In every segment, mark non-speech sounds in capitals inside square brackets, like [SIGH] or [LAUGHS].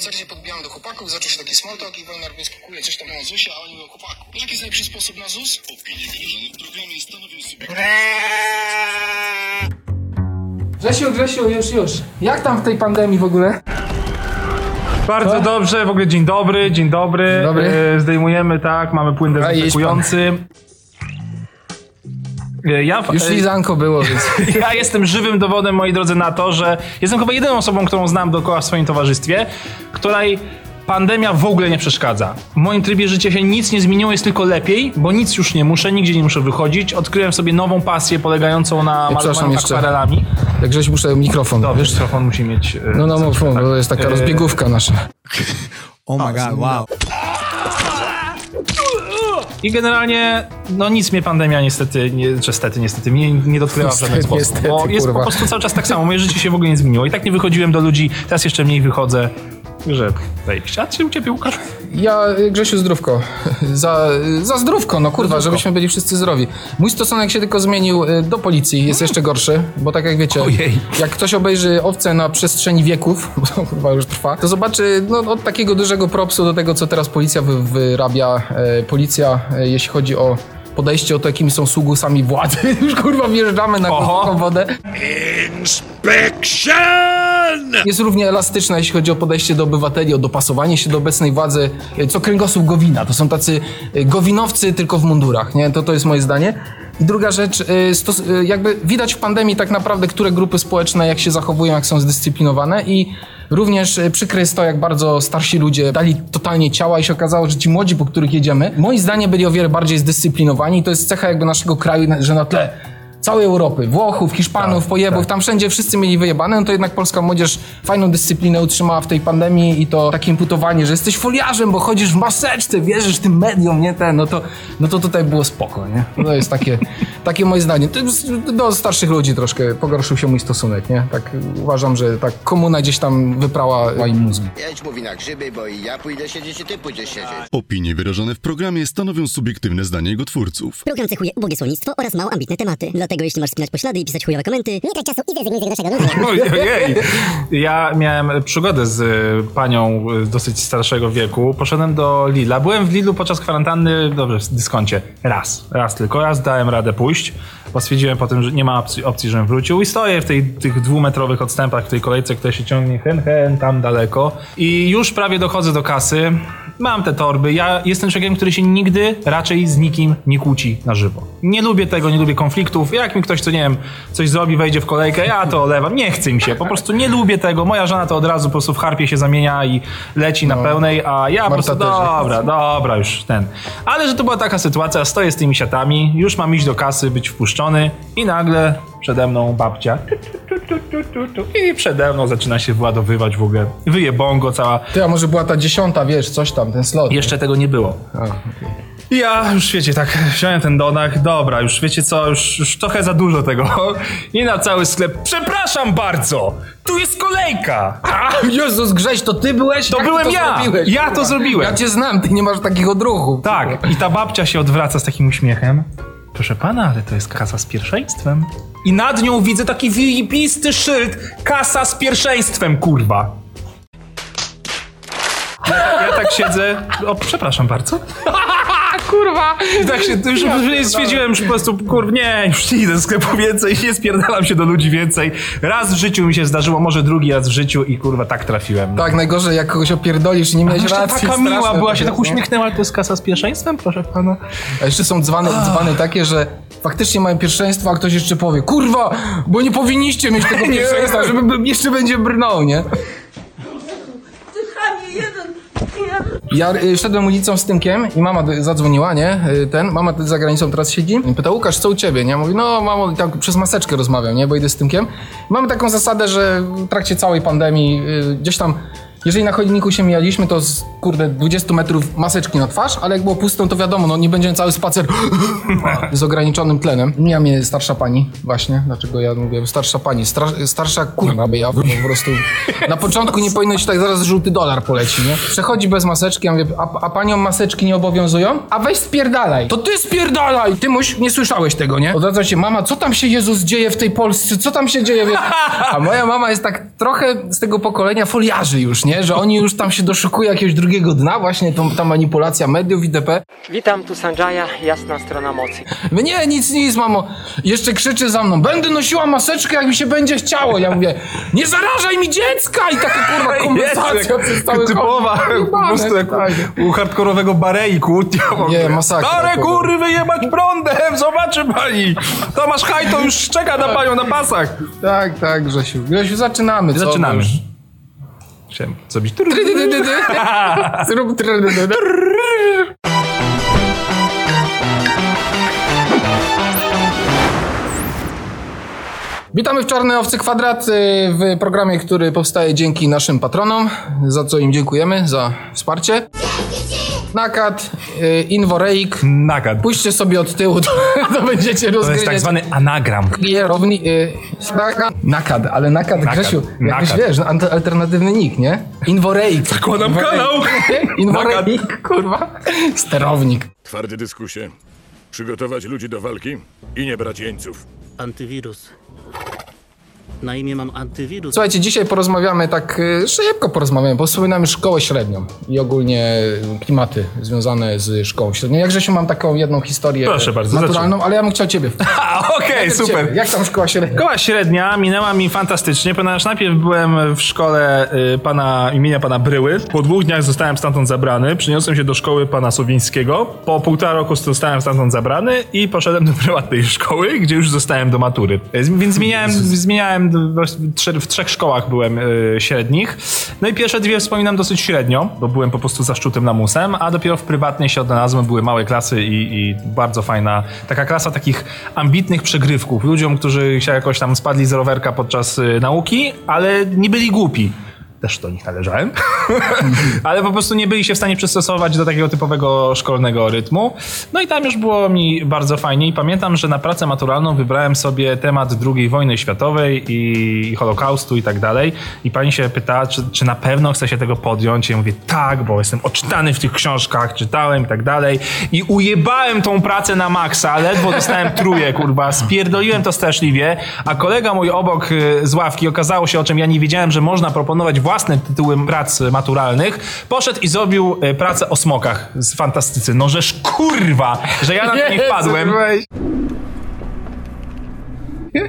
koncercie podbijamy do chłopaków, zaczął się taki small talk i Wojnar wyskakuje coś tam na ZUSie, a oni mówią, chłopaku, jaki jest najlepszy sposób na ZUS? Opinie wyrażone w programie stanowią sobie... Grzesiu, Grzesiu, już, już. Jak tam w tej pandemii w ogóle? Bardzo Co? dobrze, w ogóle dzień dobry, dzień dobry. Dzień dobry. E, zdejmujemy, tak, mamy płyn dezynfekujący. E, Ja, Już e, lizanko było, więc... [LAUGHS] ja jestem żywym dowodem, moi drodzy, na to, że jestem chyba jedyną osobą, którą znam dookoła w swoim towarzystwie, której pandemia w ogóle nie przeszkadza. W moim trybie życia się nic nie zmieniło, jest tylko lepiej, bo nic już nie muszę, nigdzie nie muszę wychodzić. Odkryłem sobie nową pasję polegającą na przepraszam malowaniu jeszcze. akwarelami. Jak Grzesiu, muszę mikrofon. Dobrze, mikrofon musi mieć... e, No, no, mów, mów, bo to jest taka E, rozbiegówka nasza. [LAUGHS] Oh my god, wow. I generalnie, no nic mnie pandemia niestety, nie, czy stety, niestety, mnie nie dotknęła w żaden Niestety, sposób. niestety, bo jest kurwa. po prostu cały czas tak samo, moje życie się w ogóle nie zmieniło. I tak nie wychodziłem do ludzi, teraz jeszcze mniej wychodzę. Że wejść. A czy u ciebie, Łukasz? Ja, Grzesiu, zdrówko. [LAUGHS] Za, za zdrówko, no kurwa, żebyśmy byli wszyscy zdrowi. Mój stosunek się tylko zmienił y, do policji, jest jeszcze gorszy, bo tak jak wiecie, Ojej. jak ktoś obejrzy owce na przestrzeni wieków, [LAUGHS] bo to kurwa już trwa, to zobaczy no, od takiego dużego propsu do tego, co teraz policja wy, wyrabia. E, policja, e, jeśli chodzi o podejście o to, jakimi są sługusami władzy. [LAUGHS] Już kurwa wjeżdżamy na głęboką wodę. Jest równie elastyczna, jeśli chodzi o podejście do obywateli, o dopasowanie się do obecnej władzy, e, co kręgosłup Gowina. To są tacy e, gowinowcy tylko w mundurach, nie? To, to jest moje zdanie. I druga rzecz, e, jakby widać w pandemii tak naprawdę, które grupy społeczne jak się zachowują, jak są zdyscyplinowane i również przykre jest to, jak bardzo starsi ludzie dali totalnie ciała i się okazało, że ci młodzi, po których jedziemy, moim zdaniem byli o wiele bardziej zdyscyplinowani i to jest cecha jakby naszego kraju, że na tle całej Europy, Włochów, Hiszpanów, pojebów, tam wszędzie wszyscy mieli wyjebane, no to jednak polska młodzież fajną dyscyplinę utrzymała w tej pandemii i to takie imputowanie, że jesteś foliarzem, bo chodzisz w maseczce, wierzysz tym mediom, nie ten, no to, no to tutaj było spoko, nie? No To jest takie, [LAUGHS] takie moje zdanie. Do starszych ludzi troszkę pogorszył się mój stosunek, nie? Tak uważam, że tak komuna gdzieś tam wyprała im mózgi. Jedź mówi na grzyby, bo i ja pójdę siedzieć i ty pójdziesz siedzieć. Opinie wyrażone w programie stanowią subiektywne zdanie jego twórców. Program cechuje ubogie słownictwo oraz mało ambitne tematy. Dlatego jeśli masz spinać poślady i pisać chujowe komenty, nie trać czasu i zrezygnuj z naszego nudzenia. [LAUGHS] Ojej. Ja miałem przygodę z y, panią y, dosyć starszego wieku. Poszedłem do Lila. Byłem w Lidlu podczas kwarantanny, dobrze, w dyskoncie. Raz. Raz tylko. Raz dałem radę pójść, bo stwierdziłem potem, że nie ma opcji, opcji żebym wrócił. I stoję w tej, tych dwumetrowych odstępach, w tej kolejce, która się ciągnie hen, hen, tam daleko. I już prawie dochodzę do kasy. Mam te torby. Ja jestem człowiekiem, który się nigdy raczej z nikim nie kłóci na żywo. Nie lubię tego, nie lubię konfliktów. Jak mi ktoś, co nie wiem, coś zrobi, wejdzie w kolejkę, ja to olewam. Nie chce mi się. Po prostu nie lubię tego. Moja żona to od razu po prostu w harpie się zamienia i leci na pełnej, a ja po prostu dobra, dobra, już ten. Ale że to była taka sytuacja, stoję z tymi siatami, już mam iść do kasy, być wpuszczony i nagle przede mną babcia i przede mną zaczyna się władowywać w ogóle. Wyje bongo cała. Ty, a może była ta dziesiąta, wiesz, coś tam, ten slot. Jeszcze tego nie było. A. I Ja już wiecie, tak wziąłem ten donach, dobra, już wiecie co, już, już trochę za dużo tego. [LAUGHS] I na cały sklep, przepraszam bardzo, tu jest kolejka. A, Jezus, Grześ, to ty byłeś? To Jak byłem to ja. Zrobiłeś, Ja kurwa? to zrobiłem. Ja cię znam, ty nie masz takich odruchów. Tak, i ta babcia się odwraca z takim uśmiechem. Proszę pana, ale to jest kasa z pierwszeństwem. I nad nią widzę taki wyjebisty szyld, kasa z pierwszeństwem, kurwa. Ja, ja tak siedzę, o, przepraszam bardzo. [LAUGHS] kurwa! I tak się, już ja stwierdziłem, że po prostu, kur, nie, już nie idę do sklepu więcej, nie spierdalam się do ludzi więcej. Raz w życiu mi się zdarzyło, może drugi raz w życiu i kurwa tak trafiłem. Tak, najgorzej jak kogoś opierdolisz i nie miałeś Jeszcze racji. taka miła była, się tak uśmiechnęła, ale to jest kasa z pierwszeństwem, proszę pana. A jeszcze są dzwany, dzwany takie, że faktycznie mają pierwszeństwo, a ktoś jeszcze powie, kurwa, bo nie powinniście mieć tego [LAUGHS] pierwszeństwa, żeby jeszcze będzie brnął, nie? Ty chamie jeden! Ja y, szedłem ulicą z Tymkiem i mama zadzwoniła, nie? Y, Ten, mama za granicą teraz siedzi. Pyta, Łukasz, co u ciebie, nie? Mówi, no mamo, tak przez maseczkę rozmawiam, nie? Bo idę z Tymkiem. Mamy taką zasadę, że w trakcie całej pandemii y, gdzieś tam Jeżeli na chodniku się mijaliśmy, to z kurde 20 metrów maseczki na twarz, ale jak było pustą, to wiadomo, no nie będzie cały spacer [LAUGHS] z ograniczonym tlenem. Mija mnie starsza pani, właśnie, dlaczego ja mówię starsza pani, Stra- starsza kurwa by ja, po prostu na początku nie powinno się tak zaraz żółty dolar poleci, nie? Przechodzi bez maseczki, ja mówię, a, a panią maseczki nie obowiązują? A weź spierdalaj. To ty spierdalaj! Ty muś, nie słyszałeś tego, nie? Odradza się, mama, co tam się Jezus dzieje w tej Polsce? Co tam się dzieje? Wie- A moja mama jest tak trochę z tego pokolenia foliarzy już, nie? Nie? Że oni już tam się doszukują jakiegoś drugiego dna, właśnie tą, ta manipulacja mediów itp. Witam, tu Sanjaya, jasna strona mocy. Nie, nic, nic, mamo. Jeszcze krzyczy za mną, będę nosiła maseczkę, jak mi się będzie chciało. Ja mówię, nie zarażaj mi dziecka! I taka kurwa konwersacja przez cały Typowa, po prostu jak Tak. u hardkorowego Barei kłótnia. Nie, masakra. Stare kurwy wyjebać prądem, zobaczy pani. Tomasz Hajto już czeka na panią na pasach. Tak, tak, Grzesiu. Grzesiu, zaczynamy. co? Zaczynamy. Chciałem zrobić. Zrób. Witamy w Czarnej Owcy Kwadrat y, w programie, który powstaje dzięki naszym patronom, za co im dziękujemy, za wsparcie. Nakad, y, Inworeik. Nakad. Pójście sobie od tyłu, to, [LAUGHS] to będziecie To jest tak zwany anagram. Kierowni... Y, nakad, nakad, ale nakad, Nakad, Grzesiu, nakad. wiesz, ant- alternatywny nick, nie? Inworeik. Zakładam kanał. [LAUGHS] Inworeik, kurwa. Sterownik. Twarde dyskusje. Przygotować ludzi do walki i nie brać jeńców. Antywirus. Na imię mam antywirus. Słuchajcie, dzisiaj porozmawiamy tak y, szybko porozmawiamy, bo wspominamy szkołę średnią i ogólnie klimaty związane z szkołą średnią. Jak Grzesiu mam taką jedną historię Proszę bardzo, naturalną, ale ja bym chciał ciebie. [LAUGHS] [LAUGHS] Okej, Najpierw super. ciebie. Jak tam szkoła średnia? Szkoła średnia minęła mi fantastycznie, ponieważ najpierw byłem w szkole y, pana, imienia pana Bryły. Po dwóch dniach zostałem stamtąd zabrany. Przyniosłem się do szkoły pana Sowińskiego. Po półtora roku zostałem stamtąd zabrany i poszedłem do prywatnej szkoły, gdzie już zostałem do matury. Y, Więc zmieniałem, zmieniałem w, trzech szkołach byłem y, średnich. No i pierwsze dwie wspominam dosyć średnio, bo byłem po prostu zaszczutym lamusem, a dopiero w prywatnej się odnalazłem, były małe klasy i, i bardzo fajna, taka klasa takich ambitnych przegrywków, ludziom, którzy się jakoś tam spadli z rowerka podczas y, nauki, ale nie byli głupi. Też do nich należałem, [LAUGHS] ale po prostu nie byli się w stanie przystosować do takiego typowego szkolnego rytmu. No i tam już było mi bardzo fajnie i pamiętam, że na pracę maturalną wybrałem sobie temat II wojny światowej i Holokaustu i tak dalej. I pani się pyta, czy, czy na pewno chcę się tego podjąć. I ja mówię, tak, bo jestem oczytany w tych książkach, czytałem i tak dalej. I ujebałem tą pracę na maksa, ledwo dostałem truje, kurwa, spierdoliłem to straszliwie, a kolega mój obok y, z ławki, okazało się, o czym ja nie wiedziałem, że można proponować własne tytuły prac maturalnych, poszedł i zrobił y, pracę o smokach z fantastycy. No żeż kurwa, że ja na to nie wpadłem.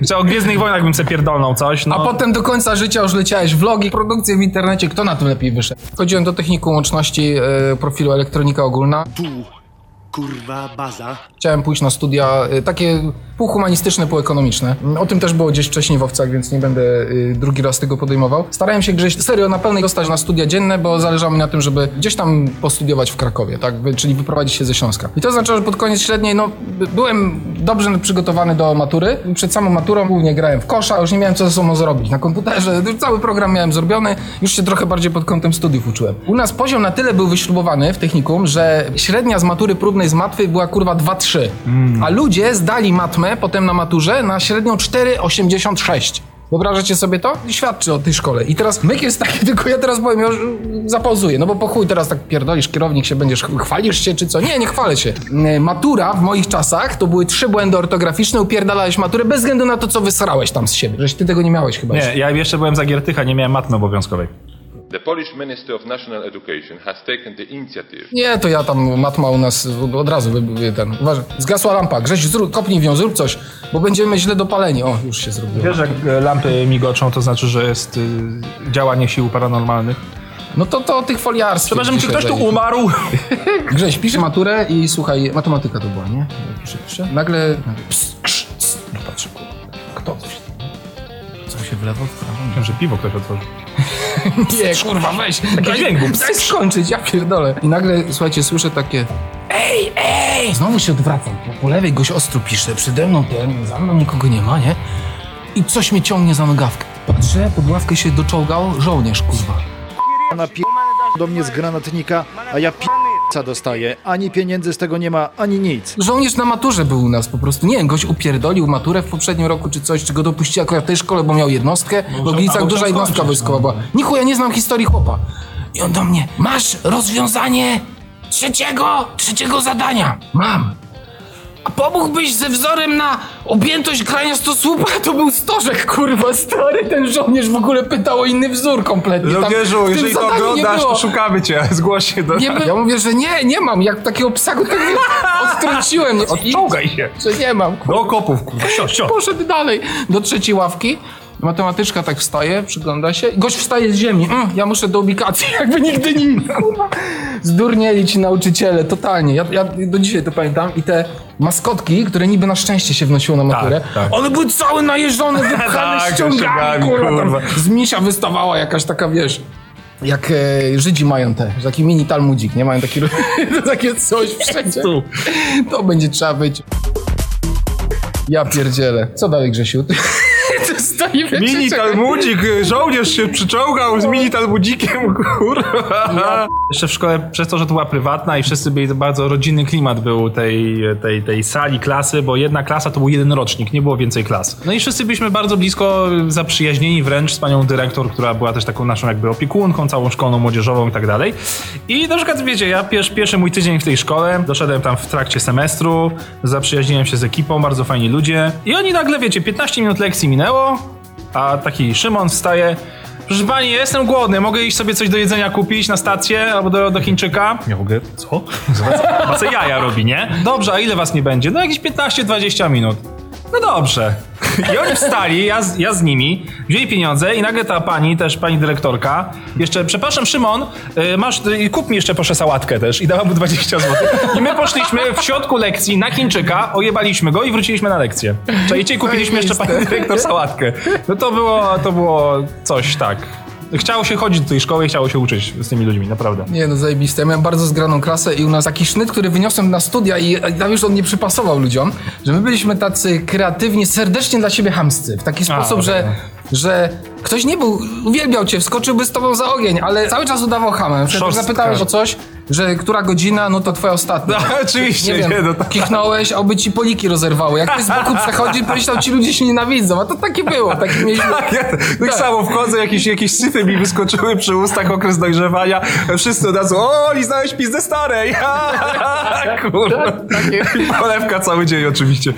Że o Gwiezdnych Wojnach bym se pierdolnął coś, no. A potem do końca życia już leciałeś vlogi, produkcje w internecie. Kto na tym lepiej wyszedł? Chodziłem do technikum łączności e, profilu elektronika ogólna. Tu, kurwa, baza. Chciałem pójść na studia y, takie półhumanistyczne, półekonomiczne. O tym też było gdzieś wcześniej w Owcach, więc nie będę y, drugi raz tego podejmował. Starałem się gdzieś serio na pełnej dostać na studia dzienne, bo zależało mi na tym, żeby gdzieś tam postudiować w Krakowie, tak? Czyli wyprowadzić się ze Śląska. I to oznaczało, że pod koniec średniej, no, by- byłem dobrze przygotowany do matury. Przed samą maturą głównie grałem w kosza, już nie miałem co ze sobą zrobić. Na komputerze już cały program miałem zrobiony, już się trochę bardziej pod kątem studiów uczyłem. U nas poziom na tyle był wyśrubowany w technikum, że średnia z matury próbnej z matwy była kurwa 2-3. A ludzie zdali matmę potem na maturze na średnią 4,86. Wyobrażacie sobie to? I świadczy o tej szkole. I teraz myk jest taki, [LAUGHS] tylko ja teraz powiem, już zapauzuję, no bo po chuj teraz tak pierdolisz, kierownik się będziesz, chwalisz się czy co? Nie, nie chwalę się. E, Matura w moich czasach to były trzy błędy ortograficzne, upierdalałeś maturę bez względu na to, co wysrałeś tam z siebie. Żeś ty tego nie miałeś chyba jeszcze. Nie, ja jeszcze byłem za Giertycha, nie miałem matmy obowiązkowej. The Polish Minister of National Education has taken the initiative Nie, to ja tam matma u nas od razu by- by ten. Uważaj, zgasła lampa. Grześ, zrób, kopnij w nią, zrób coś, bo będziemy źle dopaleni. O, już się zrobiło. Wiesz, jak e, lampy migoczą, to znaczy, że jest y, działanie sił paranormalnych. No to to tych foliarstwie. Przepraszam, czy ktoś tu umarł? [LAUGHS] Grześ, pisze maturę i słuchaj, matematyka to była, nie? Pisze, pisze. Nagle, nagle ps, krz, cs, no patrzę, kurwa, kto coś? Co się w lewo, w prawo? Wiem, że piwo ktoś otworzył. [LAUGHS] [LAUGHS] Nie, kurwa, weź. Daj. Daj skończyć, ja pierdolę. I nagle, słuchajcie, słyszę takie Ej, ej! Znowu się odwracam. Po, po lewej goś ostro pisze, przede mną ten, za mną nikogo nie ma, nie? I coś mnie ciągnie za nogawkę. Patrzę, pod ławkę się doczołgał żołnierz, kurwa. Ona pi... do mnie z granatnika, a ja pi***ca dostaję. Ani pieniędzy z tego nie ma, ani nic. Żołnierz na maturze był u nas po prostu. Nie wiem, goś upierdolił maturę w poprzednim roku czy coś, czy go dopuścili akurat w tej szkole, bo miał jednostkę. W Gliwicach albo duża jednostka wojskowa była. Nichu, ja nie znam historii chłopa. I on do mnie, masz rozwiązanie trzeciego, trzeciego zadania. Mam. A pomógłbyś ze wzorem na objętość grania stosłupa? [LAUGHS] To był stożek, kurwa, stary. Ten żołnierz w ogóle pytał o inny wzór kompletnie. Tam Żołnierzu, w tym jeżeli to zadaniu nie oglądasz, było. to szukamy cię, [LAUGHS] zgłoś się do Nie, by- ja mówię, że nie, nie mam. Jak takiego psa go tak [LAUGHS] odtrąciłem. Odczołgaj się. Że nie mam. Do okopów, kurwa, sio, sio. Poszedł dalej do trzeciej ławki. Matematyczka tak wstaje, przygląda się. Gość wstaje z ziemi. Mm, ja muszę do ubikacji, [LAUGHS] jakby nigdy nic. Zdurnieli ci nauczyciele, totalnie. Ja, ja do dzisiaj to pamiętam. I te maskotki, które niby na szczęście się wnosiło na maturę, tak. one były całe najeżdżone, [LAUGHS] wypchane Tak, ściągami, kurwa. kurwa. Z misia wystawała jakaś taka, wiesz... Jak e, Żydzi mają te, taki mini talmudzik, nie mają taki, [LAUGHS] takie coś wszędzie. To będzie trzeba być. Ja pierdzielę. Co dalej, Grzesiu? Mini talmudzik, żołnierz się przyczołgał z mini talmudzikiem, kurwa. Jeszcze w szkole, przez to, że to była prywatna i wszyscy byli, bardzo rodzinny klimat był tej, tej, tej sali, klasy, bo jedna klasa to był jeden rocznik, nie było więcej klas. No i wszyscy byliśmy bardzo blisko zaprzyjaźnieni wręcz z panią dyrektor, która była też taką naszą jakby opiekunką, całą szkolną, młodzieżową i tak dalej. I na przykład, wiecie, ja pier, pierwszy mój tydzień w tej szkole, doszedłem tam w trakcie semestru, zaprzyjaźniłem się z ekipą, bardzo fajni ludzie i oni nagle, wiecie, 15 minut lekcji minęło, a taki Szymon wstaje. Proszę pani, jestem głodny, mogę iść sobie coś do jedzenia kupić na stację albo do, do Chińczyka? Ja mogę, co? Se jaja robi, nie? Dobrze, a ile was nie będzie? No jakieś 15-20 minut. No dobrze. I oni wstali, ja z, ja z nimi, wzięli pieniądze i nagle ta pani, też pani dyrektorka, jeszcze, przepraszam Szymon, y, masz, y, kup mi jeszcze proszę sałatkę też i dała mu 20 zł. I my poszliśmy w środku lekcji na Chińczyka, ojebaliśmy go i wróciliśmy na lekcję. Czajcie, i kupiliśmy jeszcze pani dyrektor sałatkę. No to było, to było coś, tak. Chciało się chodzić do tej szkoły i chciało się uczyć z tymi ludźmi, naprawdę. Nie no, zajebiste. Ja miałem bardzo zgraną klasę i u nas taki sznyt, który wyniosłem na studia i tam już on nie przypasował ludziom, że my byliśmy tacy kreatywni, serdecznie dla siebie hamscy. W taki sposób, okej. że, że ktoś nie był, uwielbiał cię, wskoczyłby z tobą za ogień, ale cały czas udawał hamem. Zapytałeś o coś, że która godzina, no to twoja ostatnia. No, [LAUGHS] oczywiście, nie, wiem, nie, no tak. kichnąłeś, oby ci poliki rozerwały. Jak ty z boku przechodzi, pomyślał, ci ludzie się nienawidzą, a to takie było, takie mieliśmy... Ja tak samo wchodzę, jakieś, jakieś syfy mi wyskoczyły przy ustach, okres dojrzewania. Wszyscy od razu, o, liznałeś pizdę starej! [LAUGHS] Kurwa. I polewka [LAUGHS] cały dzień oczywiście.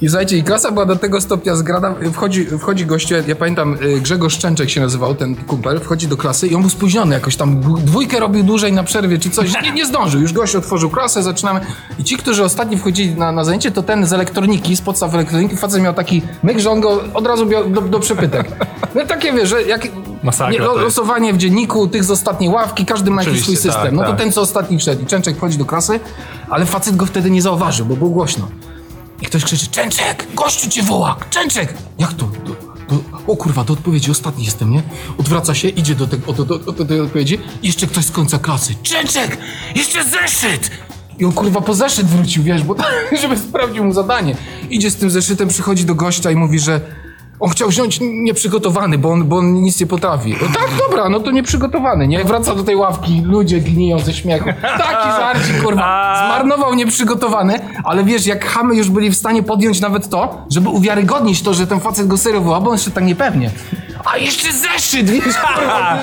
I słuchajcie, i klasa była do tego stopnia zgrana, wchodzi, wchodzi gościu, ja pamiętam, y, Grzegorz Szczęczek się nazywał, ten kumpel, wchodzi do klasy i on był spóźniony jakoś tam, dwójkę robił dłużej na przerwie czy coś, nie, nie zdążył, już gość otworzył klasę, zaczynamy. I ci, którzy ostatni wchodzili na, na zajęcie, to ten z elektroniki, z podstaw elektroniki, facet miał taki myk, że on go od razu miał do, do przepytek. No takie wiesz, jak Masakra nie, lo- losowanie w dzienniku tych z ostatniej ławki, każdy ma jakiś swój system, tak, no to tak. ten, co ostatni wszedł i Częczek wchodzi do klasy, ale facet go wtedy nie zauważył, bo było głośno. I ktoś krzyczy, Częczek, gościu cię woła, Częczek! Jak to? Do, do, o kurwa, do odpowiedzi ostatni jestem, nie? Odwraca się, idzie do, do, do, do, do tej odpowiedzi i jeszcze ktoś z końca klasy. Częczek, jeszcze zeszyt! I on kurwa po zeszyt wrócił, wiesz, bo [LAUGHS] żeby sprawdził mu zadanie. Idzie z tym zeszytem, przychodzi do gościa i mówi, że on chciał wziąć nieprzygotowany, bo on, bo on nic nie potrafi. No tak, dobra, no to nieprzygotowany, nie? Wraca do tej ławki, ludzie gniją ze śmiechu. Taki żarcik, kurwa. Zmarnował nieprzygotowany, ale wiesz, jak chamy już byli w stanie podjąć nawet to, żeby uwiarygodnić to, że ten facet go serio bo on jeszcze tak niepewnie. A jeszcze zeszyt, wiesz, kurwa.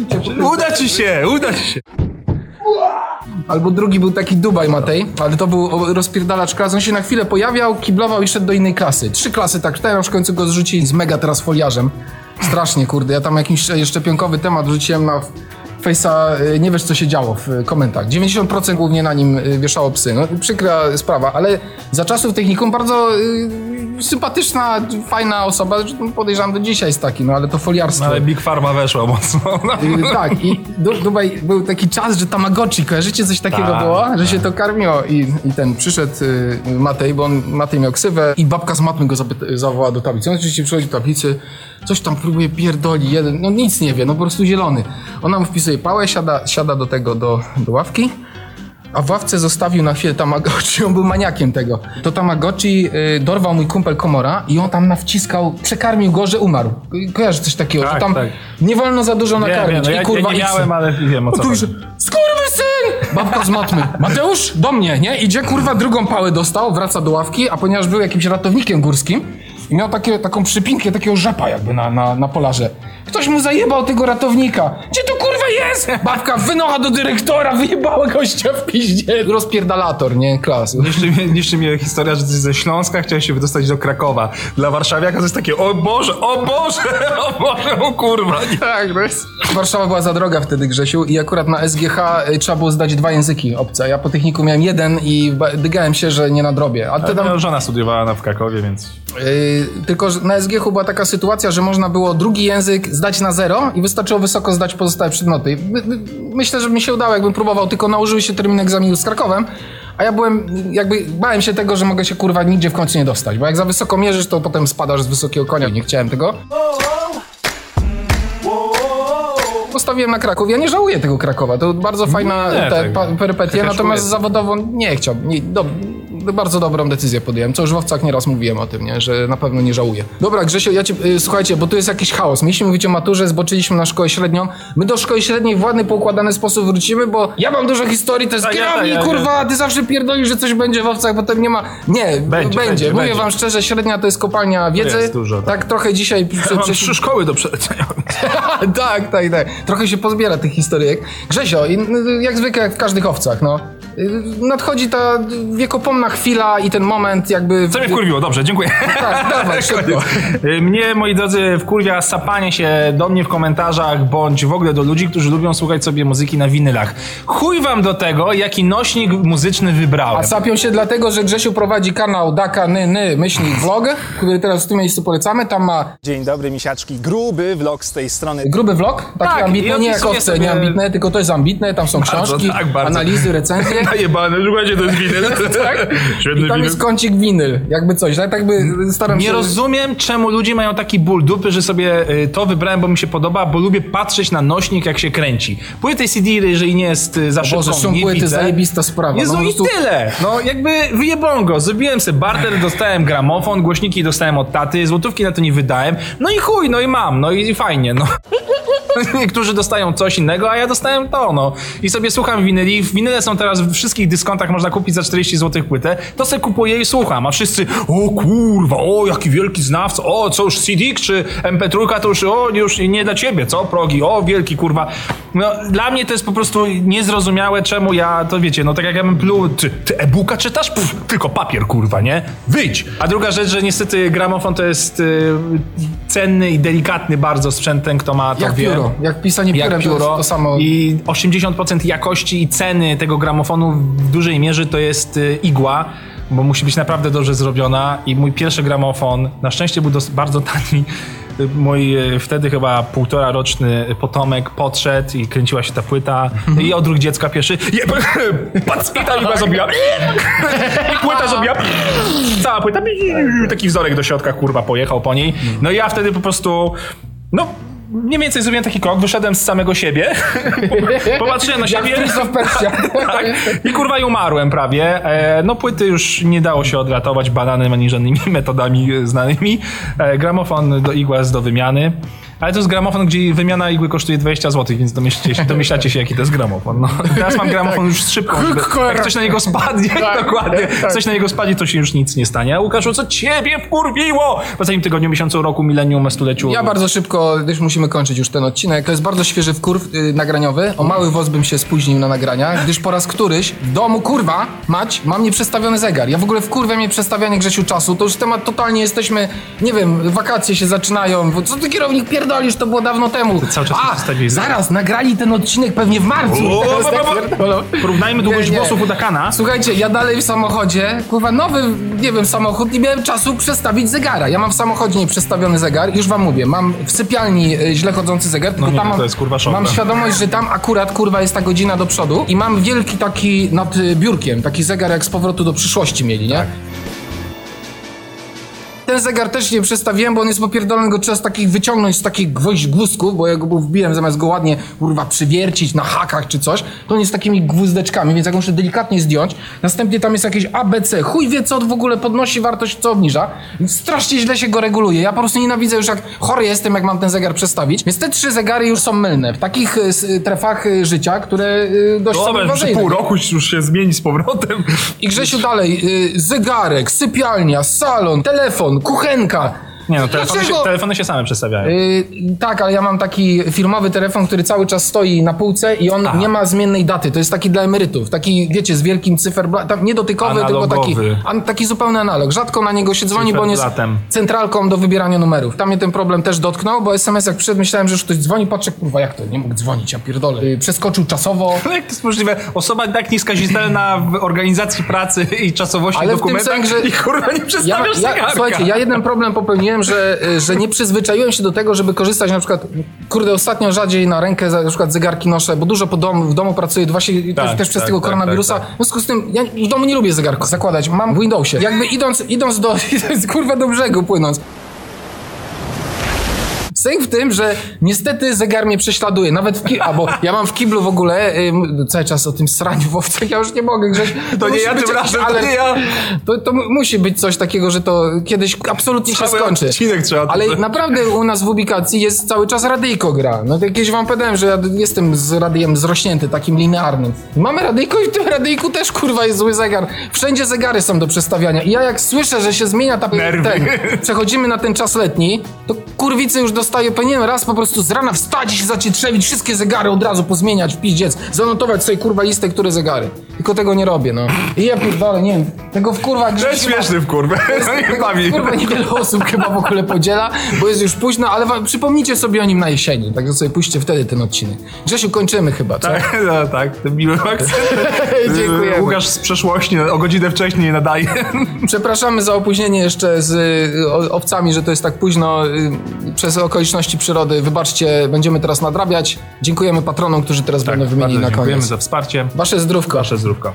[LAUGHS] Uda ci się, uda ci się. Albo drugi był taki Dubaj Matej, ale to był rozpierdalacz klas. On się na chwilę pojawiał, kiblował i szedł do innej klasy. Trzy klasy tak czytałem, w końcu go zrzucili z mega teraz foliarzem. Strasznie, kurde. Ja tam jakiś e, szczepionkowy temat rzuciłem na Face'a, e, nie wiesz co się działo w komentach. 90% głównie na nim e, wieszało psy. No, przykra sprawa, ale za czasów technikum bardzo e, sympatyczna, fajna osoba. Podejrzewam do dzisiaj jest taki, no ale to foliarstwo. Ale Big Pharma weszła mocno. Y, tak, i Du- Dubaj był taki czas, że Tamagotchi, kojarzycie coś takiego Tak, było? Że się to karmiło i, i ten przyszedł y, Matej, bo on, Matej miał ksywę i babka z matmy go zapyta- zawołała do tablicy. On oczywiście przychodzi do tablicy, coś tam próbuje pierdoli, jeden, no nic nie wie, no po prostu zielony. Ona mu wpisuje pałę, siada, siada do tego, do, do ławki. A w ławce zostawił na chwilę Tamagotchi, [LAUGHS] on był maniakiem tego. To Tamagotchi y, dorwał mój kumpel Komora i on tam nawciskał, przekarmił go, że umarł. Kojarzy coś takiego, Tak, że tam tak. nie wolno za dużo nakarmić. no ja- I kurwa, ja nie i miałem, ale wiem, o co chodzi. skurwysyn! Babka z matmy. Mateusz, do mnie, nie? Idzie, kurwa, drugą pałę dostał, wraca do ławki, a ponieważ był jakimś ratownikiem górskim i miał takie, taką przypinkę, takiego rzepa jakby na, na, na polarze. Ktoś mu zajebał tego ratownika. Gdzie to kurwa jest? Babka wynocha do dyrektora, wyjebała gościa w piździe. Rozpierdalator, nie? Klas. Niszczy mnie, niszczy mnie historia, że ty ze Śląska chciałeś się wydostać do Krakowa. Dla warszawiaka to jest takie, o Boże, o Boże, [LAUGHS] o Boże, o kurwa. Nie. Tak, no jest... Warszawa była za droga wtedy, Grzesiu, i akurat na SGH y, trzeba było zdać dwa języki obce. Ja po techniku miałem jeden i dygałem się, że nie nadrobię. A ty Ale tam... moja żona studiowała na w Krakowie, więc... Yy, tylko że na SGH była taka sytuacja, że można było drugi język zdać na zero i wystarczyło wysoko zdać pozostałe przedmioty. I my- my- Myślę, że mi się udało, jakbym próbował, tylko nałożyły się termin egzaminu z Krakowem, a ja byłem, jakby bałem się tego, że mogę się kurwa nigdzie w końcu nie dostać, bo jak za wysoko mierzysz, to potem spadasz z wysokiego konia. Nie chciałem tego. Postawiłem na Kraków. Ja nie żałuję tego Krakowa. To bardzo fajna Nie, te, tak. perypetia, natomiast zawodowo nie chciałbym. Nie, do, bardzo dobrą decyzję podjąłem. Co już w Owcach nieraz mówiłem o tym, nie? że na pewno nie żałuję. Dobra, Grzesio, ja cię, y, słuchajcie, bo tu jest jakiś chaos. Mieliśmy mówić o maturze, zboczyliśmy na szkołę średnią. My do szkoły średniej w ładny, poukładany sposób wrócimy, bo ja mam dużo historii, to jest A ja- ja- ja- kurwa, ty zawsze pierdolisz, że coś będzie w Owcach, potem nie ma. Nie, będzie. będzie, Mówię będzie. wam szczerze, średnia to jest kopalnia wiedzy. Jest dużo, tak. tak trochę dzisiaj... Ja mam trzy szkoły do przelecenia. [LAUGHS] tak, tak, tak. Trochę się pozbiera tych historyjek. Grzesio, y, jak zwykle jak w każdych owcach, no. Nadchodzi ta wiekopomna chwila i ten moment jakby... Co mnie wkurwiło, dobrze, dziękuję. Tak, dawaj, [LAUGHS] szybko. Mnie, moi drodzy, wkurwia sapanie się do mnie w komentarzach, bądź w ogóle do ludzi, którzy lubią słuchać sobie muzyki na winylach. Chuj wam do tego, jaki nośnik muzyczny wybrałem. A sapią się dlatego, że Grzesiu prowadzi kanał Daka Ny Ny myślnik vlog, który teraz w tym miejscu polecamy. Tam ma Dzień dobry, misiaczki. Gruby vlog z tej strony. gruby vlog, taki Tak, ambitny, nie jak owce, sobie- nie ambitne, tylko to jest ambitne, tam są Bardzo, książki, tak, analizy, recenzje. Najebane, słuchajcie, to jest winyl. [LAUGHS] tak? I Świetny tam winyl. jest kącik winyl, jakby coś, tak? tak by staram Nie się... rozumiem, czemu ludzie mają taki ból dupy, że sobie y, to wybrałem, bo mi się podoba, bo lubię patrzeć na nośnik, jak się kręci. Płyty CD, jeżeli nie jest y, za szybką, Boże, szum nie płyty, widzę. zajebista sprawa. Jezu, no, po i tyle! No jakby wyjebą go. Zrobiłem sobie barter, dostałem gramofon, głośniki dostałem od taty, złotówki na to nie wydałem. No i chuj, no i mam, no i fajnie, no. [LAUGHS] Niektórzy dostają coś innego, a ja dostałem to, no. I sobie słucham winyli. Winyle są teraz w wszystkich dyskontach, można kupić za 40 zł płytę. To sobie kupuję i słucham, a wszyscy, o kurwa, o jaki wielki znawca, o co już CD czy MP3 to już, o już nie dla ciebie, co progi, o wielki kurwa. No dla mnie to jest po prostu niezrozumiałe, czemu ja, to wiecie, no tak jak ja bym pluł, ty, ty e-booka czytasz? Pff, tylko papier kurwa, nie? Wyjdź! A druga rzecz, że niestety gramofon to jest y, cenny i delikatny bardzo sprzęt, ten kto ma to Jak wie. pióro, jak pisanie piórem, Jak to jest pióro. to samo. I 80% jakości i ceny tego gramofonu w dużej mierze to jest y, igła, bo musi być naprawdę dobrze zrobiona. I mój pierwszy gramofon, na szczęście był bardzo tani. Y, Mój y, wtedy chyba półtora roczny potomek podszedł i kręciła się ta płyta i odruch dziecka pierwszy jeb, [LAUGHS] pac, i zrobiła i płyta zrobiła cała płyta taki wzorek do środka kurwa pojechał po niej no i ja wtedy po prostu no mniej więcej zrobiłem taki krok, wyszedłem z samego siebie, [LAUGHS] popatrzyłem na siebie [LAUGHS] tak, i kurwa i umarłem prawie. E, no płyty już nie dało się odratować badanym ani żadnymi [LAUGHS] metodami znanymi. E, gramofon do igła jest do wymiany. Ale to jest gramofon, gdzie wymiana igły kosztuje 20 zł, więc domyślacie się, domyślacie się jaki to jest gramofon. No, teraz mam gramofon już z szybką. żeby- Jak coś na niego spadnie, [LAUGHS] dokładnie, jak coś na niego spadnie, to się już nic nie stanie. A Łukaszu, co ciebie wkurwiło? W ostatnim tygodniu, miesiącu, roku, milenium, stuleciu. Ja bardzo szybko, gdyż musimy kończyć już ten odcinek. To jest bardzo świeży wkurw y, nagraniowy. O mały woz bym się spóźnił na nagrania, gdyż po raz któryś w domu, kurwa, mać, mam nieprzestawiony zegar. Ja w ogóle wkurwia mnie przestawianie Grzesiu czasu. To już temat totalnie jesteśmy, nie wiem, wakacje się zaczynają. Bo Co ty kierownik pierdolisz, to było dawno temu. cały czas A, zaraz, nagrali ten odcinek pewnie w marcu. Tak. Porównajmy długość włosów u Dakana. Słuchajcie, ja dalej w samochodzie, kurwa, nowy, nie wiem, samochód, nie miałem czasu przestawić zegara. Ja mam w samochodzie nieprzestawiony zegar, już wam mówię, mam w sypialni e, źle chodzący zegar, tylko No nie, tam mam, to jest, kurwa, mam świadomość, że tam akurat, kurwa, jest ta godzina do przodu i mam wielki taki nad y, biurkiem, taki zegar jak z powrotu do przyszłości mieli, nie? Tak. Ten zegar też nie przestawiłem, bo on jest popierdolony, go trzeba z takich wyciągnąć z takich gwoźdź głusków, bo ja go wbiłem zamiast go ładnie, kurwa, przywiercić na hakach czy coś, to on jest takimi gwózdeczkami, więc jak muszę delikatnie zdjąć, następnie tam jest jakieś ABC, chuj wie co w ogóle podnosi wartość, co obniża, strasznie źle się go reguluje, ja po prostu nienawidzę już jak chory jestem, jak mam ten zegar przestawić, więc te trzy zegary już są mylne, w takich y, s- trefach y, życia, które y, dość są Dobra, przy pół roku już się zmieni z powrotem. I Grzesiu dalej, y, zegarek, sypialnia, salon, telefon, kuchenka. Nie no, telefony się, telefony się same przestawiają. Yy, tak, ale ja mam taki firmowy telefon, który cały czas stoi na półce i on nie ma zmiennej daty. To jest taki dla emerytów. Taki, wiecie, z wielkim cyferblatem. tam Nie tylko taki, an, taki zupełny analog. Rzadko na niego się dzwoni, bo on jest centralką do wybierania numerów. Tam mnie ten problem też dotknął, bo SMS jak przyszedł, myślałem, że już ktoś dzwoni, patrzę, kurwa, jak to? Nie mógł dzwonić, ja pierdolę. Yy, Przeskoczył czasowo. [LAUGHS] No jak to jest możliwe? Osoba tak niskazitelna w organizacji pracy i czasowości Ale w tym sensie, że i kurwa nie ja, przestawiasz ja, zegarka. Słuchajcie, ja jeden problem popełniłem, że, y, że nie przyzwyczaiłem się do tego, żeby korzystać na przykład, kurde, ostatnio rzadziej na rękę na przykład zegarki noszę, bo dużo po domu, w domu pracuję, właśnie Tak, też, też przez tak, tego tak, koronawirusa. tak, tak. W związku z tym, ja w domu nie lubię zegarków zakładać, mam w Windowsie. Jakby idąc, idąc do, [LAUGHS] idąc, kurwa do brzegu płynąc, Sęk w tym, że niestety zegar mnie prześladuje. Nawet w ki- albo ja mam w kiblu w ogóle ym, cały czas o tym sraniu w owcach, ja już nie mogę grzeć. To nie musi ja tym razem, to alert. nie ja. To, to mu- musi być coś takiego, że to kiedyś absolutnie się Cały skończy. odcinek trzeba Ale to- naprawdę u nas w ubikacji jest cały czas radyjko gra. No to jakieś wam powiedziałem, że ja jestem z radiem zrośnięty, takim linearnym. Mamy radyjko i w tym radyjku też kurwa jest zły zegar. Wszędzie zegary są do przestawiania. I ja jak słyszę, że się zmienia ta Nerwy. ten, przechodzimy na ten czas letni, to kurwicy już dostaję, powinienem raz po prostu z rana wstać i się zacząć trzewić, wszystkie zegary od razu pozmieniać w piździec, zanotować sobie kurwa listę, które zegary. Tylko tego nie robię, no. I ja pierdolę, nie wiem, tego w kurwa To jest śmieszny w kurwę. [LAUGHS] Nie bawi. Kurwa, niewiele osób chyba w ogóle podziela, bo jest już późno, ale wam, przypomnijcie sobie o nim na jesieni, także sobie puśćcie wtedy ten odcinek. Grzesiu, kończymy chyba, co? Tak, [LAUGHS] no, tak, ten miły akcent. [LAUGHS] Dziękujemy. Łukasz z przeszłości o godzinę wcześniej nadaje. Przepraszamy za opóźnienie jeszcze z y, owcami, że to jest tak późno y, przez okoliczności przyrody. Wybaczcie, będziemy teraz nadrabiać. Dziękujemy patronom, którzy teraz będą wymienieni na Bardzo dziękujemy koniec. za wsparcie. Wasze zdrówko. Wasze zdrówko.